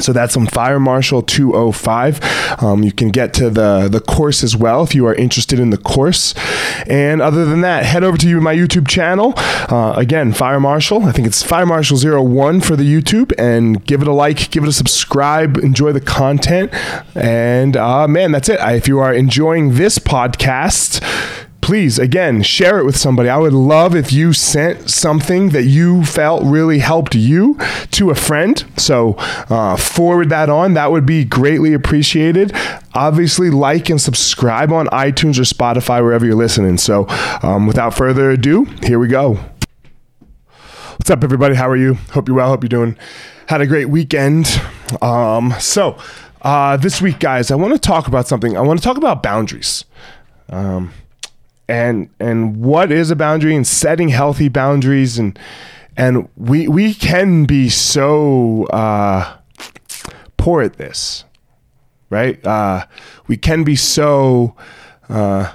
So that's on Fire Marshal 205. Um, you can get to the, the course as well if you are interested in the course. And other than that, head over to my YouTube channel. Uh, again, Fire Marshal. I think it's Fire Marshal 01 for the YouTube. And give it a like, give it a subscribe, enjoy the content. And uh, man, that's it. I, if you are enjoying this podcast, please again share it with somebody. I would love if you sent something that you felt really helped you to a friend. So uh, forward that on. That would be greatly appreciated. Obviously like and subscribe on itunes or spotify wherever you're listening. So um, without further ado here we go. What's up everybody? How are you? Hope you're well. Hope you're doing had a great weekend. Um, so uh, this week guys i want to talk about something. I want to talk about boundaries. Um, and and what is a boundary and setting healthy boundaries and and we we can be so uh, poor at this, right? Uh, we can be so uh,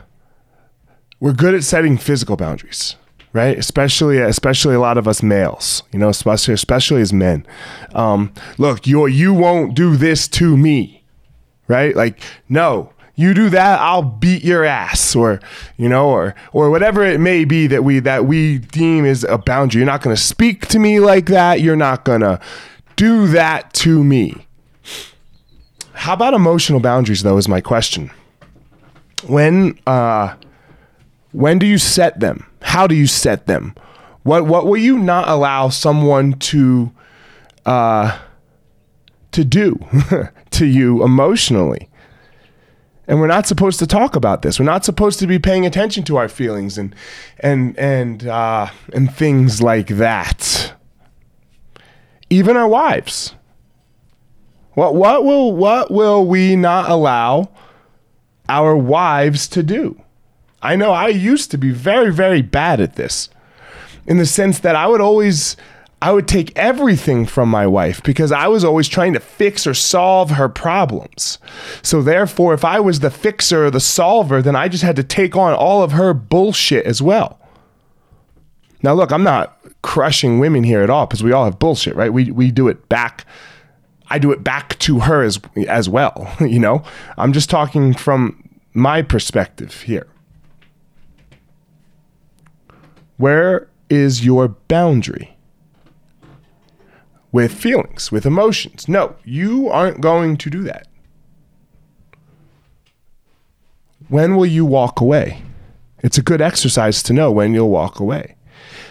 we're good at setting physical boundaries, right? Especially especially a lot of us males, you know, especially especially as men. Um, look, you you won't do this to me, right? Like no you do that i'll beat your ass or you know or or whatever it may be that we that we deem is a boundary. You're not to speak to me like that. You're not to do that to me. How about emotional boundaries though is my question. When uh when do you set them? How do you set them? What what will you not allow someone to uh to do to you emotionally and we're not supposed to talk about this. We're not supposed to be paying attention to our feelings and and and uh, and things like that. Even our wives. What what will what will we not allow our wives to do? I know I used to be very very bad at this, in the sense that I would always I would take everything from my wife because I was always trying to fix or solve her problems. So, therefore, if I was the fixer or the solver, then I just had to take on all of her bullshit as well. Now, look, I'm not crushing women here at all because we all have bullshit, right? We, we do it back. I do it back to her as, as well, you know? I'm just talking from my perspective here. Where is your boundary? With feelings, with emotions. No, you aren't going to do that. When will you walk away? It's a good exercise to know when you'll walk away.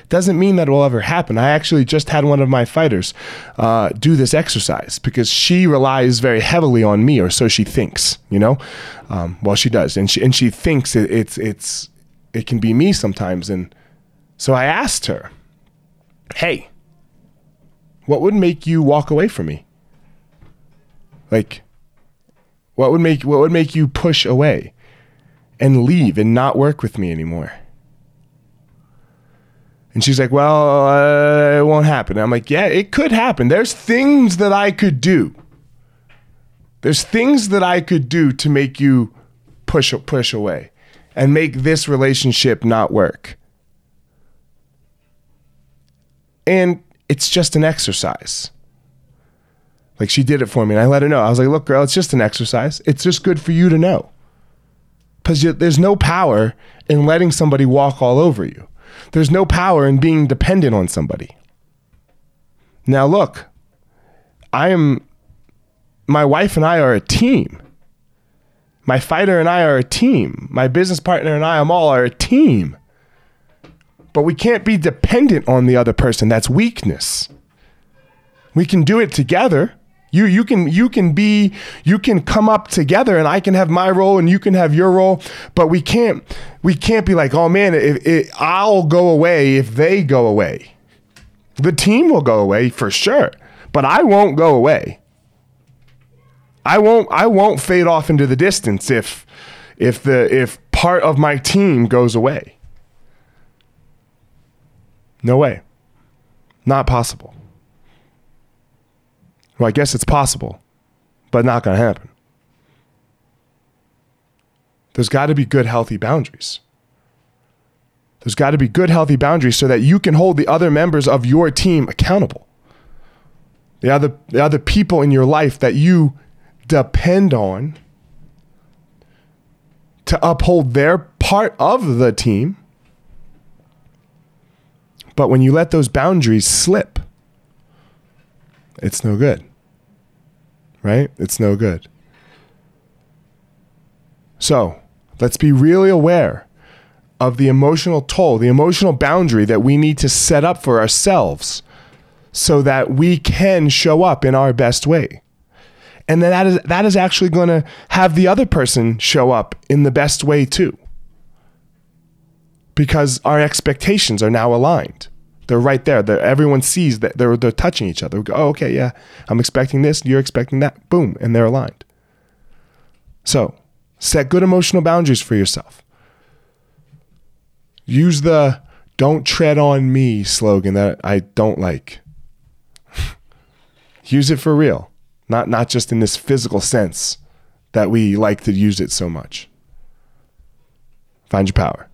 Doesn't mean that it will ever happen. I actually just had one of my fighters uh, do this exercise because she relies very heavily on me, or so she thinks. You know, um, well she does, and she and she thinks it, it's it's it can be me sometimes. And so I asked her, "Hey, what would make you walk away from me? Like what would make what would make you push away and leave and not work with me anymore? And she's like, "Well, uh, it won't happen." I'm like, "Yeah, it could happen. There's things that I could do. There's things that I could do to make you push push away and make this relationship not work." And it's just an exercise. Like she did it for me and I let her know. I was like, look, girl, it's just an exercise. It's just good for you to know. Because there's no power in letting somebody walk all over you, there's no power in being dependent on somebody. Now, look, I am, my wife and I are a team. My fighter and I are a team. My business partner and I, Amal, are a team. But we can't be dependent on the other person. That's weakness. We can do it together. You you can you can be you can come up together and I can have my role and you can have your role, but we can't we can't be like, "Oh man, it, I'll go away if they go away." The team will go away for sure, but I won't go away. I won't I won't fade off into the distance if if the if part of my team goes away. No way. Not possible. Well, I guess it's possible, but not going to happen. There's got to be good, healthy boundaries. There's got to be good, healthy boundaries so that you can hold the other members of your team accountable. The other, the other people in your life that you depend on to uphold their part of the team. But when you let those boundaries slip, it's no good. Right? It's no good. So let's be really aware of the emotional toll, the emotional boundary that we need to set up for ourselves so that we can show up in our best way. And then that is that is actually going to have the other person show up in the best way too. Because our expectations are now aligned. They're right there. They're, everyone sees that they're, they're touching each other. We go, oh, okay, yeah, I'm expecting this. You're expecting that. Boom. And they're aligned. So set good emotional boundaries for yourself. Use the don't tread on me slogan that I don't like. use it for real, not, not just in this physical sense that we like to use it so much. Find your power.